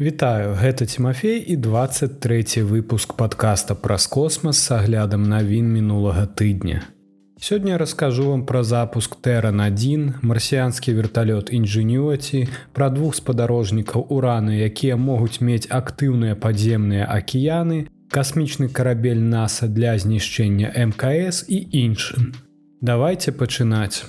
Вітаю, гэта Тимофей і 23 выпуск подкаста праз космас с аглядам навін мінулага тыдня. Сёння раскажу вам пра запуск Тэран1, марсіанскі верталёт інжынюаці, пра двух спадарожнікаў ураны, якія могуць мець актыўныя падземныя акіяны, касмічны карабель NASAа для знішчэння МКС і іншым. Давайте пачынаць.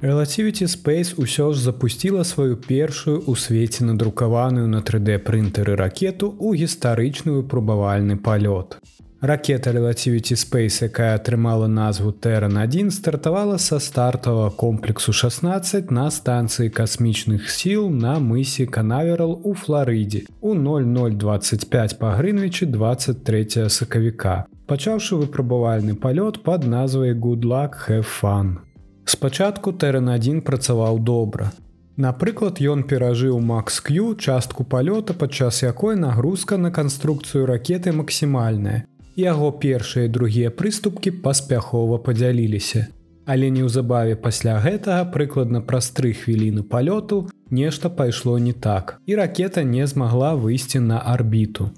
Relativity Space ўсё ж запусціла сваю першую ў свеце надрукаваную на 3D прынтары ракету ў гістарычны выпрабавальны палёт. Ракета Relativity Space, якая атрымала назву Тэран1, стартавала са стартавага комплексу 16 на станцыі касмічных сіл на мысе Канаверал у Флорыдзе у 0025 па Грынвічы 23 сакавіка, пачаўшы выпрабавальны палёт пад назвай Goodluck Хэфан. Спачатку Тэран1 працаваў добра. Напрыклад, ён перажыў Макс-Q частку палёта, падчас якой нагрузка на канструкцыю ракеты максімальная. Яго першыя і другія прыступкі паспяхова падзяліліся. Але неўзабаве пасля гэтага прыкладна праз тры хвіліны палёту нешта пайшло не так, і ракета не змагла выйсці на арбіту.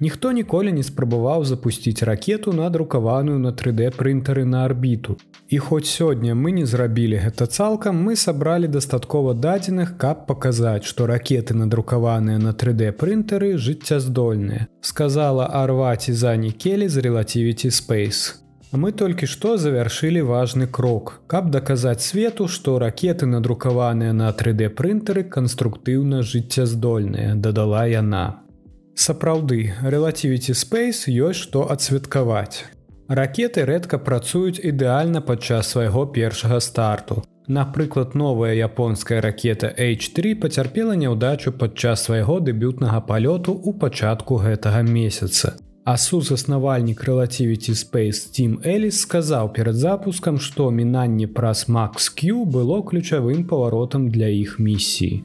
Ніхто ніколі не спрабаваў запусціць ракету надрукаваную на 3D прынтары на арбіту. І хоць сёння мы не зрабілі гэта цалкам, мы сабралі дастаткова дадзеных, каб паказаць, што ракеты надрукаваныя на 3D прынтары жыццяздольныя, сказала Арваці Зані Келі з Relativity Space. Мы толькі што завяршылі важны крок, каб даказаць свету, што ракеты надрукаваныя на 3D прынтары канструктыўна жыццяздольныя, дадала яна. Сапраўды, Relativity Space ёсць што адсвяткаваць. Ракеты рэдка працуюць ідэальна падчас свайго першага старту. Напрыклад, новая японская ракета H3 пацярпела няўдачу падчас свайго дэбютнага палёту ў пачатку гэтага месяца. А сузаснавальнік Relativity Space Team Эліс сказаў перад запускам, што мінанне праз MaxQ было ключавым паваротам для іх місіі.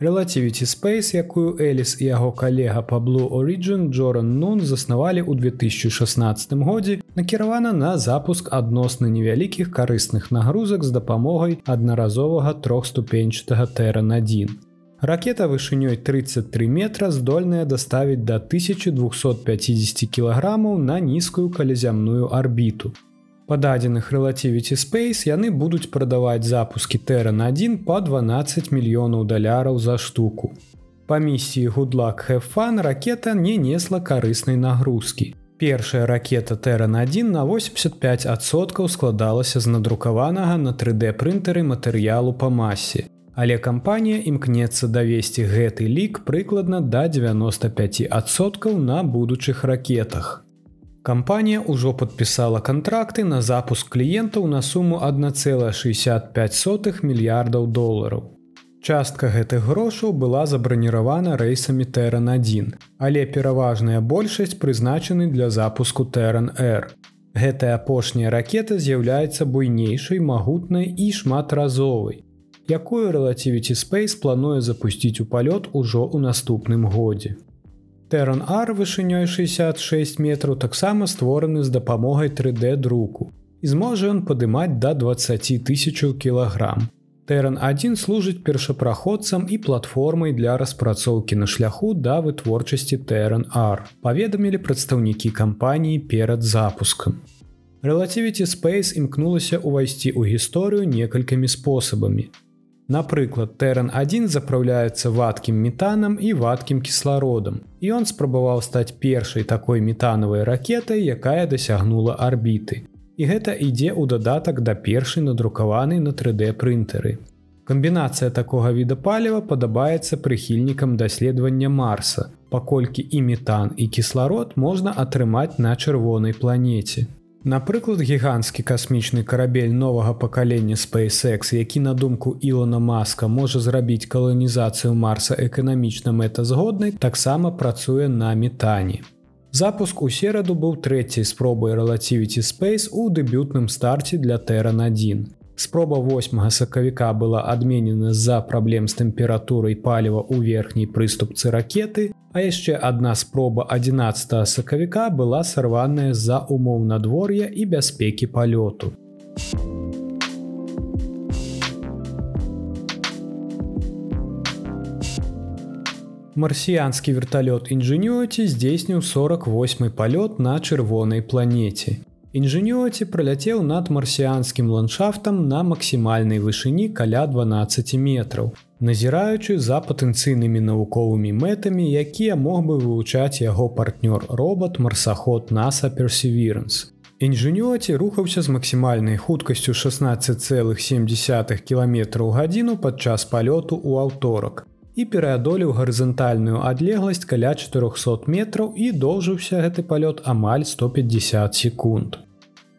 Relativity Space, якую Эліс і яго калега па Blue Origin Джоран Нун заснавалі ў 2016 годзе, накіравана на запуск адносна невялікіх карысных нагрузак з дапамогай аднаразовага трохступеньчатага тэран1. Ракета вышынёй 33 метра здольная даставіць да 1250 кілаграмаў на нізкую калязямную арбіту. Па дадзеных Relativity Space яны будуць прадаваць запускі Тэран1 па 12 мільёнаў даляраў за штуку. Па місіі Гудлак Хэфан ракета не несла карыснай нагрузкі. Першая ракета Тэран1 на 85соткаў складалася з надрукаванага на 3D прынтары матэрыялу па масе. Але кампанія імкнецца давесці гэты лік прыкладна да 95соткаў на будучых ракетах. Кампанія ўжо падпісала кантракты на запуск кліентаў на суму 1,65 мільярдаў долараў. Частка гэтых грошаў была забраніравана рэйсамі Тэран1, але пераважная большасць прызначаны для запуску Тэран-R. Гэтая апошняя ракета з'яўляецца буйнейшай, магутнай і шматразовай, якую Relativity Space плануе запусціць у палёт ужо ў наступным годзе. Тэран Ар вышынёй 66 метраў таксама створаны з дапамогай 3D друку. І зможа ён падымаць да 20 тысячаў кілаграм. Тэран 1 служыць першапраходцам і платформай для распрацоўкі на шляху да вытворчасці Тэран Ар. Паведамілі прадстаўнікі кампаніі перад запускам. Relativity Space імкнулася ўвайсці ў гісторыю некалькімі спосабамі. Напрыклад, Тэран1 запраўляецца вадкім метанам і вадкім кіслародам. І ён спрабаваў стаць першай такой метанавай ракетай, якая дасягнула арбіты. І гэта ідзе ў дадатак да першай надрукаванай на 3D прынтары. Камбінацыя такога віда паліва падабаецца прыхільнікам даследавання Марса, паколькі і метан і кісларод можна атрымаць на чырвонай планеце. Напрыклад, гіганцкі касмічны карабель новага пакалення SpaceX, які на думку Ілона Маска можа зрабіць каланізацыю Марса эканамічна мэтазгоднай, таксама працуе на метане. Запуск у сераду быў трэцяй спробай Relativity Space у дэбютным старце для Тэран1. Спроба 8 сакавіка была адменена з-за праблем з тэмпературай паліва ў верхняй прыступцы ракеты, а яшчэ адна спроба 11 сакавіка была сарваная з-за умоў надвор'я і бяспекі палёту. марсіянскі верталёт Ingenuity здзейсніў 48 палёт на чырвонай планеце. Інжынёці праляцеў над марсіянскім ландшафтам на максімальнай вышыні каля 12 метраў, назіраючы за патэнцыйнымі навуковымі мэтамі, якія мог бы вывучаць яго партнёр робот марсаход NASA Perseverance. Інжынёці рухаўся з максімальнай хуткасцю 16,7 км гадзіну падчас палёту ў аўторак і пераадолеў гарызантальную адлегласць каля 400 метраў і доўжыўся гэты палёт амаль 150 секунд.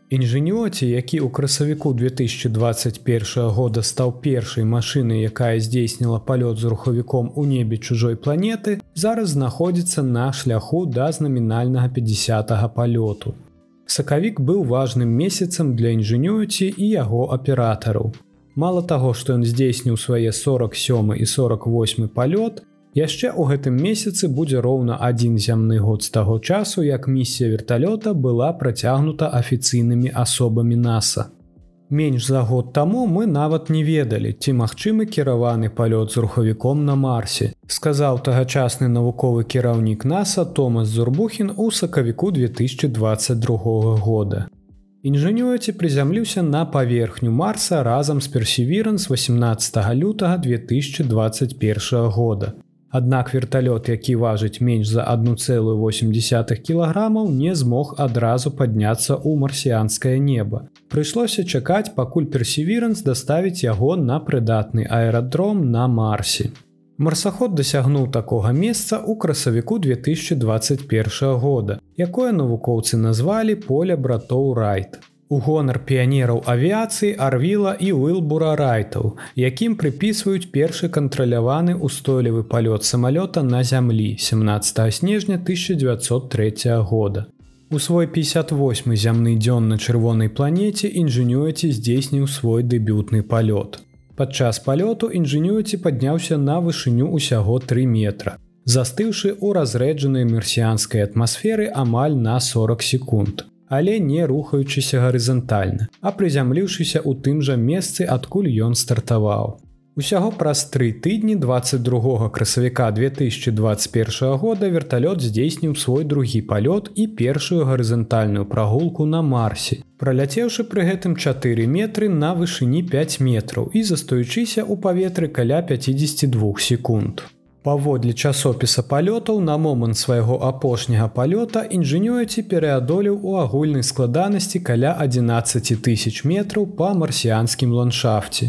Інжынёці, які ў красавіку 2021 года стаў першай машынай, якая здзейсніла палёт з рухавіком у небе чужой планеты, зараз знаходзіцца на шляху да знамінальнага 50 палёту. Сакавік быў важным месяцам для інжынёці і яго аператараў. Мала таго, што ён здзейсніў свае 47 і 48 палёт, яшчэ ў гэтым месяцы будзе роўна адзін зямны год з таго часу, як місія верталёта была працягнута афіцыйнымі асобамі NASAа. Менш за год таму мы нават не ведалі, ці магчымы кіраваны палёт з рухавіком на марсе, сказаў тагачасны навуковы кіраўнік NASAа Томас Зурбухін у сакавіку 2022 года. Інжынёці прызямліўся на паверхню марса разам з персеверан з 18 лютага 2021 года. Аднак верталёт, які важыць менш за 1,8 кілаграмаў, не змог адразу падняцца ў марсіянскае неба. Прыйшлося чакаць, пакуль персеверанс даставіць яго на прыдатны аэрадром на марсе. Марсаход дасягнуў такога месца ў красавіку 2021 года, якое навукоўцы назвалі поле братоў райт. У гонар піянераў авіяцыі арвіла і уилбура райтаў, якім прыпісваюць першы кантраляваны устойлівы палёт самалёта на зямлі 17 снежня 1903 года. У свой 58 зямны дзён на чырвонай планеце інжынюеці здзейсніў свой дэбютны палёт. Падчас палёту інжынюеці падняўся на вышыню ўсяго 3 метра, застыўшы ў разрэджанай мерсіянскай атмасферы амаль на 40 секунд, але не рухаючыся гарызантальна, а прызямліўшыся ў тым жа месцы, адкуль ён стартаваў. Усяго праз тры тыдні 22 красавіка 2021 года верталёт здзейсніў свой другі палёт і першую гарызантальную прагулку на марсе. Праляцеўшы пры гэтым 4 метры на вышыні 5 метраў і застаючыся ў паветры каля 52 секунд. Паводле часопіса палётаў на момант свайго апошняга палёта інжынёці пераадолеў у агульнай складанасці каля 11 тысяч метраў па марсіянскім ландшафце.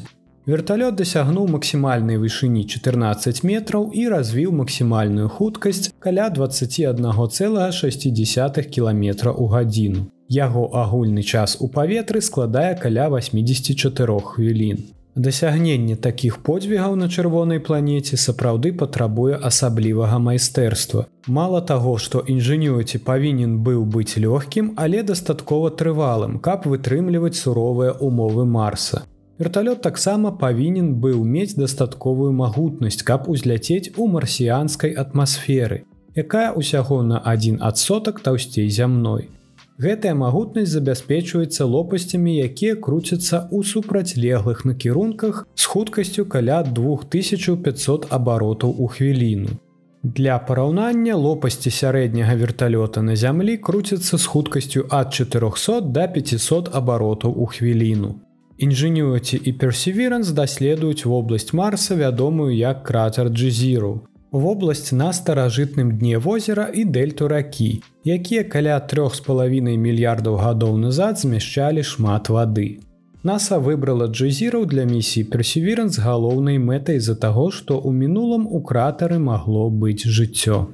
Верталёт дасягнуў максімальнай вышыні 14 метраў і развіў максімальную хуткасць каля 21,6 кіметра ў гадзіну. Яго агульны час у паветры складае каля 84 хвілін. Дасягненне такіх подзвігаў на чырвонай планеце сапраўды патрабуе асаблівага майстэрства. Мала таго, што інжынюці павінен быў быць лёгкім, але дастаткова трывалым, каб вытрымліваць суровыя умовы Марса. Верталёт таксама павінен быў мець дастатковую магутнасць, каб узляцець у марсіянскай атмасферы, якая ўсяго на адзін адсотак таўсцей зямной. Гэтая магутнасць забяспечваецца лопасцямі, якія круцяцца ў супрацьлеглых накірунках з хуткасцю каля 2500 абаротаў у хвіліну. Для параўнання лопасці сярэдняга верталёта на зямлі круцяцца з хуткасцю ад 400 до 500 абаротаў у хвіліну. Інжынюці і персеверанс даследуюць вобласць Марса вядомую як кратер Джзіру. Вобласць на старажытным дне возера і дэльту ракі, якія каля трох з палавінай мільярдаў гадоў назад змяшчалі шмат вады. NASAа выбрала джезіраў для місіі персеверанс галоўнай мэтай з-за таго, што ў мінулым у кратары магло быць жыццё.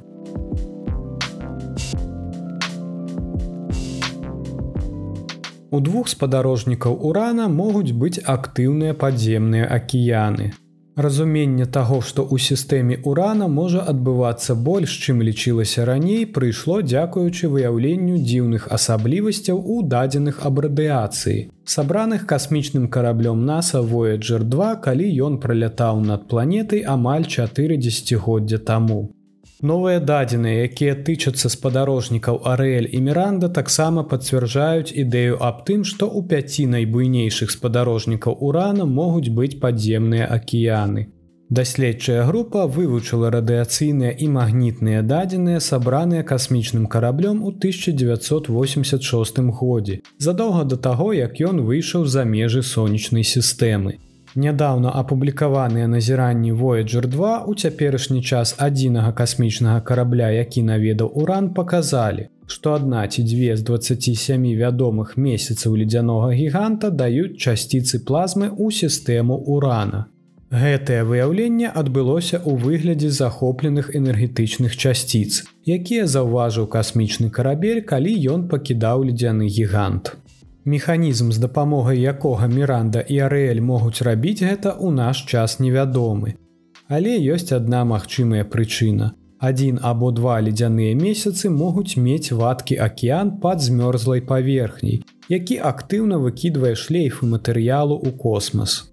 У двух спадарожнікаў урана могуць быць актыўныя падземныя акіяны. Разуменне таго, што ў сістэме урана можа адбывацца больш, чым лічылася раней, прыйшло дзякуючы выяўленню дзіўных асаблівасцяў у дадзеных аб радыяцыі. Сабраных касмічным караблём NASAа Voyager 2, калі ён пралятаў над планетай амаль 4 дзегоддзя таму. Новыя дадзеныя, якія тычацца спадарожнікаў Арэль і Міранда таксама пацвярджаюць ідэю аб тым, што ў пяці найбуйнейшых спадарожнікаў урана могуць быць падземныя акіяны. Даследчая група вывучыла радыяцыйныя і магнітныя дадзеныя, сабраныя касмічным караблём у 1986 годзе, задоўга да таго, як ён выйшаў за межы сонечнай сістэмы. Нядаўна апублікаваныя назіранні Voyager 2 у цяперашні час адзінага касмічнага карабля, які наведаў уран паказалі, што адна ці дзве з 27 вядомых месяцаў ледзянога гіганта даюць часціцы плазмы ў сістэму урана. Гэтае выяўленне адбылося ў выглядзе захопленых энергетычных часціц, якія заўважыў касмічны карабель, калі ён пакідаў ледзяны гігант. Механізм, з дапамогай якога Міранда і Арээль могуць рабіць гэта ў наш час невядомы. Але ёсць адна магчымая прычына. Адзін або два ледзяныя месяцы могуць мець вадкі акеан пад змёрзлай паверхняй, які актыўна выкідвае шлейфы матэрыялу ў космас.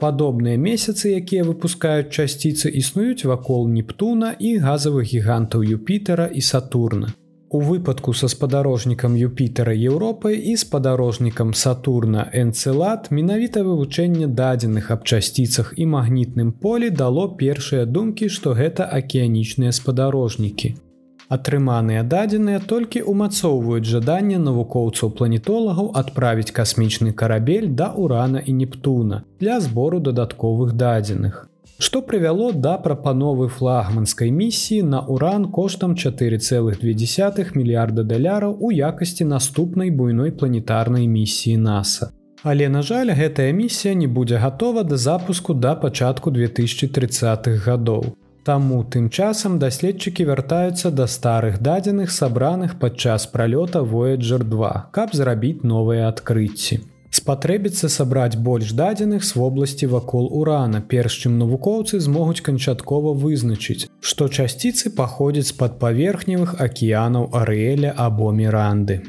Падобныя месяцы, якія выпускаюць часціцы, існуюць вакол Нептуна і газавых гігантаў Юпітера і Сатурна. У выпадку са спадарожнікам Юпітера Еўропы і спадарожнікам Сатурна Энцелат менавіта вывучэнне дадзеных аб часціцах і магнітным полі дало першыя думкі, што гэта акіянічныя спадарожнікі. Атрыманыя дадзеныя толькі ўмацоўваюць жаданне навукоўцаў планетолагаў адправіць касмічны карабель да урана і Нептуна для збору дадатковых дадзеных. Што прывяло да прапановы флагманскай місіі на уран коштам 4,2 мільярда даляраў у якасці наступнай буйной планетарнай місіі NASAа. Але, на жаль, гэтая місія не будзе гатова да запуску да пачатку 2030х гадоў. Таму тым часам даследчыкі вяртаюцца да старых дадзеных сабраных падчас пралёта Voyager 2, каб зрабіць новыя адкрыцці. Спатрэбіцца сабраць больш дадзеных з вобласці вакол урана, перш чым навукоўцы змогуць канчаткова вызначыць, што часціцы паходзяць з-пад паверхневых акіянаў Арэля або Міранды.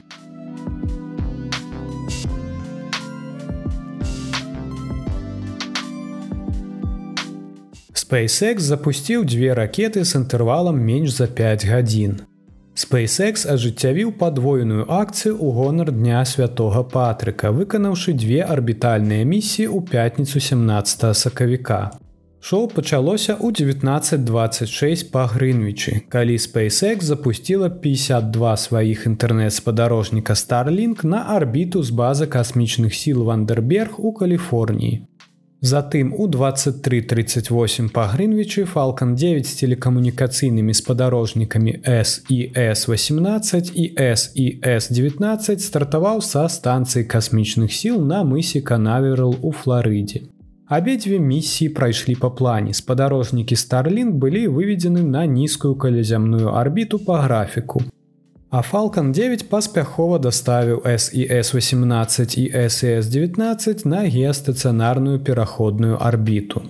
SpaceX запусціў дзве ракеты з інтэрвалам менш за 5 гадзін. SpaceX ажыццявіў падвоеную акцыю ў гонар дня святого Патрыка, выканаўшы две арбітальныя місіі ў пятніцу 17 сакавіка. Шоу пачалося ў 1926 па Грынвічы, калі SpaceX запусціла 52 сваіх інтэрнэт-спадарожніка Starlink на арбіту з базы касмічных сіл Вандерберг у Каліфорніі. Затым у 2338 па Грынвічы Фалкан 9 з телекамунікацыйнымі спадарожнікамі SES18 і SES19 стартаваў са станцыі касмічных сіл на мысе Канаверал у Флорыдзе. Абедзве місіі прайшлі па плане. Спадарожнікі Старлінг былі выведзены на нізкую калязямную арбіту па графіку. А Falалcon 9 паспяхова даставіў SES18 і SES19 на геастацыянарную пераходную арбіту.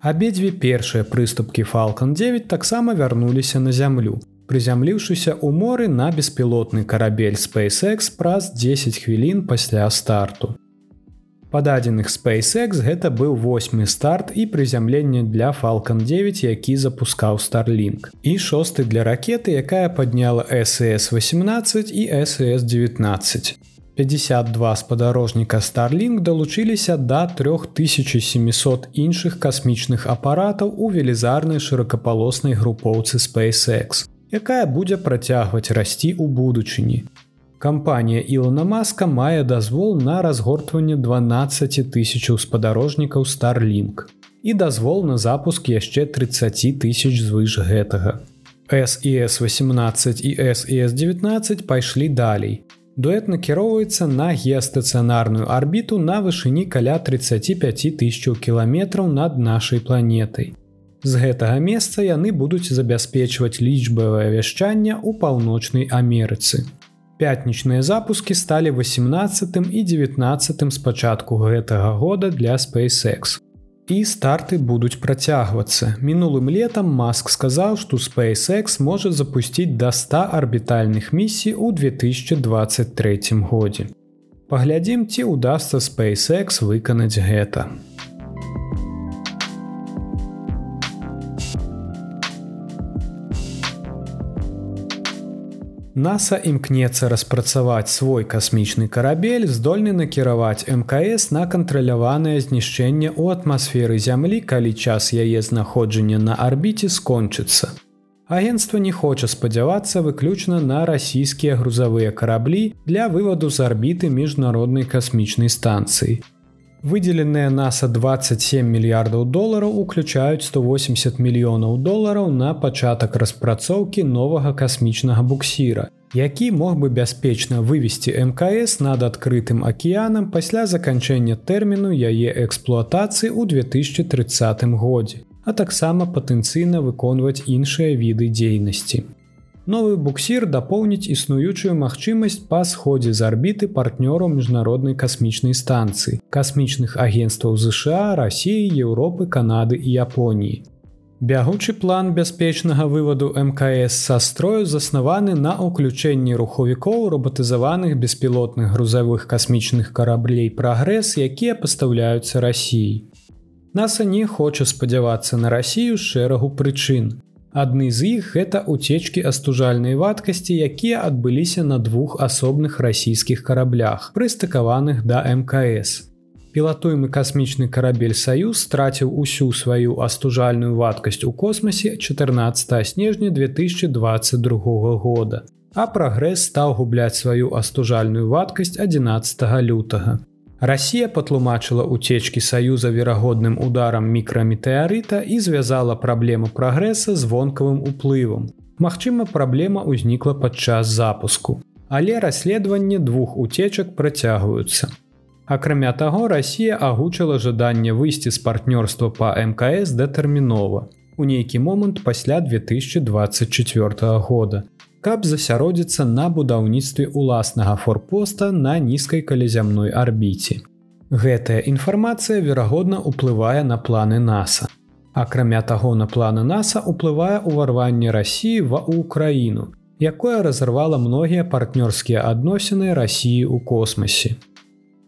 Абедзве першыя прыступкі Falалcon 9 таксама вярнуліся на зямлю, прызямліўшыся ў моры на беспілотны карабель SpaceX праз 10 хвілін пасля старту. Па дадзеных SpaceX гэта быў восьмы старт і прызямленне для Falалcon 9, які запускаў Starlink. І шосты для ракеты, якая падняла SES18 і SES19. 52 спадарожніка Starlink далучыліся да 3700 іншых касмічных апаратаў у велізарнай шырокапалоснай групоўцы SpaceX, якая будзе працягваць расці ў будучыні. Кампанія Ілона Маска мае дазвол на разгортванне 12 тысячаў спадарожнікаў Starlink і дазвол на запуск яшчэ 30 тысяч звыш гэтага. SES18 і SES19 пайшлі далей. Дуэт накіроўваецца на геастацыянарную арбіту на вышыні каля 35 тысяч кіламетраў над нашай планетай. З гэтага месца яны будуць забяспечваць лічбавае вяшчанне ў паўночнай Амерыцы. Пятнічныя запускі сталі 18 і 19 з пачатку гэтага года для SpaceX. І старты будуць працягвацца. Мінулым летам Маск сказаў, што SpaceX можа запусціць да 100 арбітальных місій у 2023 годзе. Паглядзім, ці ўдасся SpaceX выканаць гэта. NASA імкнецца распрацаваць свой касмічны карабель, здольны накіраваць МКС на кантраляванае знішчэнне ў атмасферы зямлі, калі час яе знаходжання на арбіце скончыцца. Агенцтва не хоча спадзявацца выключна на расійскія грузавыя караблі для вываду з арбіты міжнароднай касмічнай станцыі. Выдзеленыя NASA 27 мільярдаў долараў уключаюць 180 мільёнаў долараў на пачатак распрацоўкі новага касмічнага буксіра, які мог бы бяспечна вывесці МКС над адкрытым акіянам пасля заканчэння тэрміну яе эксплуатацыі ў 2030 годзе, а таксама патэнцыйна выконваць іншыя віды дзейнасці. Новы буксір дапоўніць існуючую магчымасць па сходзе з арбіты партнёраў міжнароднай касмічнай станцыі, касмічных агенстваў ЗША, рассіі, Еўропы, Канады і Японіі. Бягучы план бяспечнага вываду МКС са строю заснаваны на ўключэнні рухавікоў роботызаваных беспілотных грузавых касмічных караблей прагрэс, якія пастаўляюцца рассіі. Наса не хоча спадзявацца на рассію з шэрагу прычын. Адны з іх гэта уцечкі астужальнай вадкасці, якія адбыліся на двух асобных расійскіх караблях, прыстыкаваных да МКС. Пілатуемы касмічны карабель Саюз страціў усю сваю астужальную вадкасць у космосе 14 снежня 2022 года. А прагрэс стаў губляць сваю астужальную вадкасць 11 лютага. Расія патлумачыла уцечкі саюза верагодным ударам мікраметэарыта і звязала праблему прагрэса з вонкавым уплывам. Магчыма, праблема ўзнікла падчас запуску. Але расследаванне двух уцечак працягваюцца. Акрамя таго, Расія агучыла жаданне выйсці з партнёрства па МКС датэрмінова у нейкі момант пасля 2024 года каб засяродзіцца на будаўніцтве уласнага форпоста на нізкай калязямной арбіце. Гэтая інфармацыя верагодна ўплывае на планы NASAа. Акрамя таго на планы NASAа ўплывае ўварванне рассіі ва ўкраіну, якое разарвала многія партнёрскія адносіны рассіі ў космосе.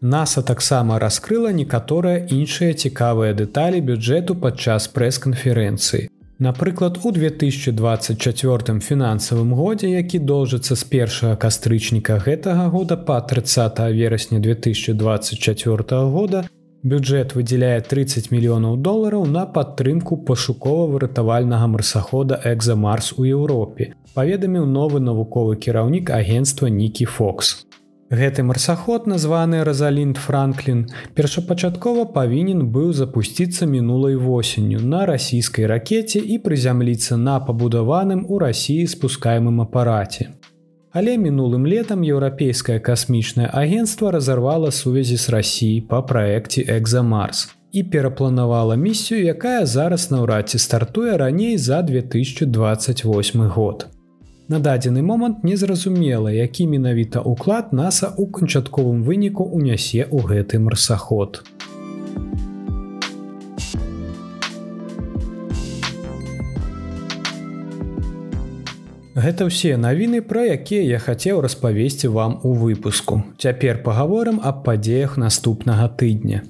NASAа таксама раскрыла некаторыя іншыя цікавыя дэталі бюджэту падчас прэс-канферэнцыі, Напрыклад, у 2024 фінансавым годзе, які доўжыцца з першага кастрычніка гэтага года па 30 верасня 2024 года, бюджэт выдзяляе 30 мільёнаў долараў на падтрымку пашукова-выратавальнага марсахода Экзамарс у Еўропе, паведаміў новы навуковы кіраўнік агенства Нікі Фокс. Гэты марсаход, названы Разалінт Франклін, першапачаткова павінен быў запусціцца мінулай восенню на расійскай ракеце і прызямліцца на пабудаваным у рассіі спускаемым апараце. Але мінулым летам еўрапейскае касмічнае агенцтва разарвала сувязі з рассіі па праекце Экзамарс і перапланавала місію, якая зараз наўрад ці стартуе раней за 2028 год. На дадзены момант незразумела, які менавіта ўклад NASAа ў канчатковым выніку ўнясе ў гэты марсаход. Гэта ўсе навіны, пра якія я хацеў распавесці вам у выпуску. Цяпер пагаворым аб падзеях наступнага тыдня.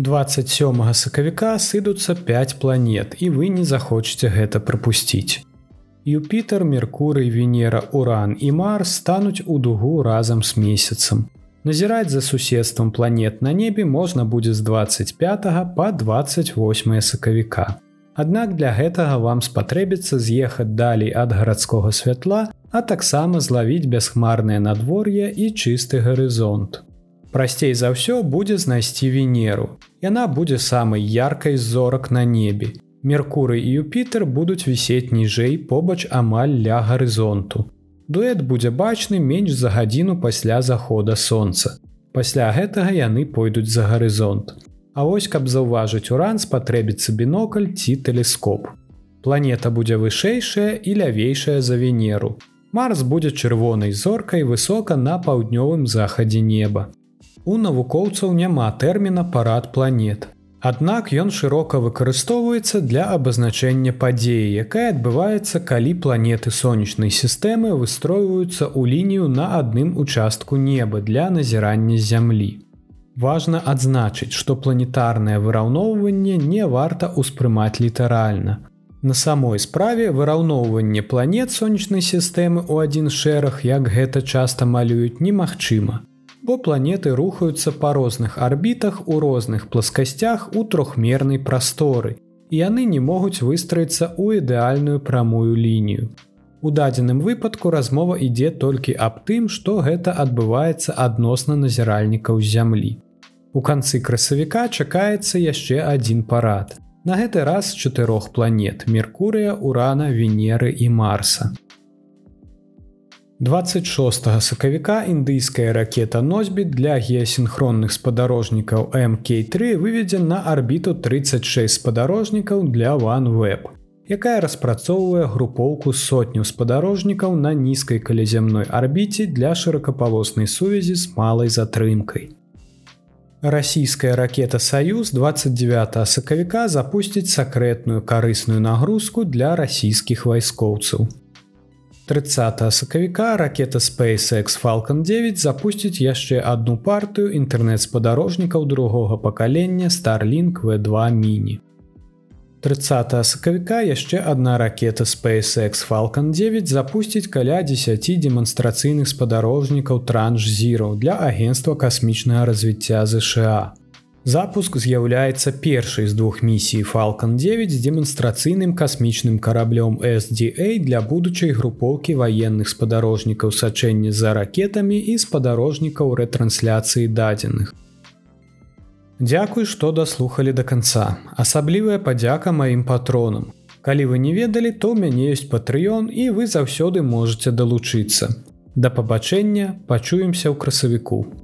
27 сакавіка сыдуцца 5 планет і вы не захочаце гэта прапусціць. Юпітер, Меркурый, Венера, Уран і Марс стануць у дугу разам з месяцам. Назіраць за суседствам планет на небе можна будзе з 25 па 28 сакавіка. Аднак для гэтага вам спатрэбіцца з'ехаць далей ад гарадскога святла, а таксама злавіць бясхмарнае надвор'е і чысты гарызонт. Прасцей за ўсё будзе знайсці венеру. Яна будзе самай яркай зорак на небе. Меркуры і Юпітер будуць вісець ніжэй побач амаль ля гарызонту. Дуэт будзе бачны менш за гадзіну пасля захода сонца. Пасля гэтага яны пойдуць за гарызонт. А вось каб заўважыць уран спатрэбіцца бінокль ці тэлескоп. Планета будзе вышэйшая і лявейшая за венеру. Марс будзе чырвонай зоркай высока на паўднёвым захадзе неба. У навукоўцаў няма тэрміна парад планет. Аднак ён шырока выкарыстоўваецца для абазначэння падзеі, якая адбываецца, калі планеты сонечнай сістэмы выстройваюцца ў лінію на адным участку неба для назірання зямлі. Важна адзначыць, што планетарнае выраўноўванне не варта ўспрымаць літаральна. На самой справе выраўноўванне планет сонечнай сістэмы ў адзін шэраг, як гэта часта малююць немагчыма. Бо планеты рухаюцца па розных арбітах у розных пласкасцях у трохмернай прасторы. яны не могуць выстраіцца ў ідэальную прамую лінію. У дадзеным выпадку размова ідзе толькі аб тым, што гэта адбываецца адносна назіральнікаў зямлі. У канцы красавіка чакаецца яшчэ адзін парад. На гэты раз чатырох планет Меркурыя, Урана, Венеры і Марса. 26 сакавіка індыйская ракета носьбіт для геасінхронных спадарожнікаў МК3 выведзен на арбіту 36 спадарожнікаў для OneWeb, якая распрацоўвае групоўку сотню спадарожнікаў на нізкай каляземной арбіце для шырокапалоснай сувязі з малай затрымкай. Расійская ракета Саюз 29 сакавіка запусціць сакрэтную карысную нагрузку для расійскіх вайскоўцаў. 30 сакавіка ракета SpaceX Falcon 9 запусціць яшчэ одну партыю інтэрнэт-спадарожнікаў другога пакалення Starlink V2 міні. 30 сакавіка яшчэ одна ракета SpaceX Falcon 9 запусціць каля 10 дэманстрацыйных спадарожнікаў транш зіраў для агенства касмічнага развіцця ЗША. Запуск з'яўляецца першай з двух місій Falcon 9 з дэманстрацыйным касмічным караблём SDA для будучай групоўкі ваенных спадарожнікаў сачэння за ракетамі і спадарожнікаў рэтрансляцыі дадзеных. Дзякуй, што даслухалі да канца. Асаблівая падзяка маім патронам. Калі вы не ведалі, то ў мяне ёсць патрыён і вы заўсёды можете далучыцца. Да пабачэння пачуемся ў красавіку.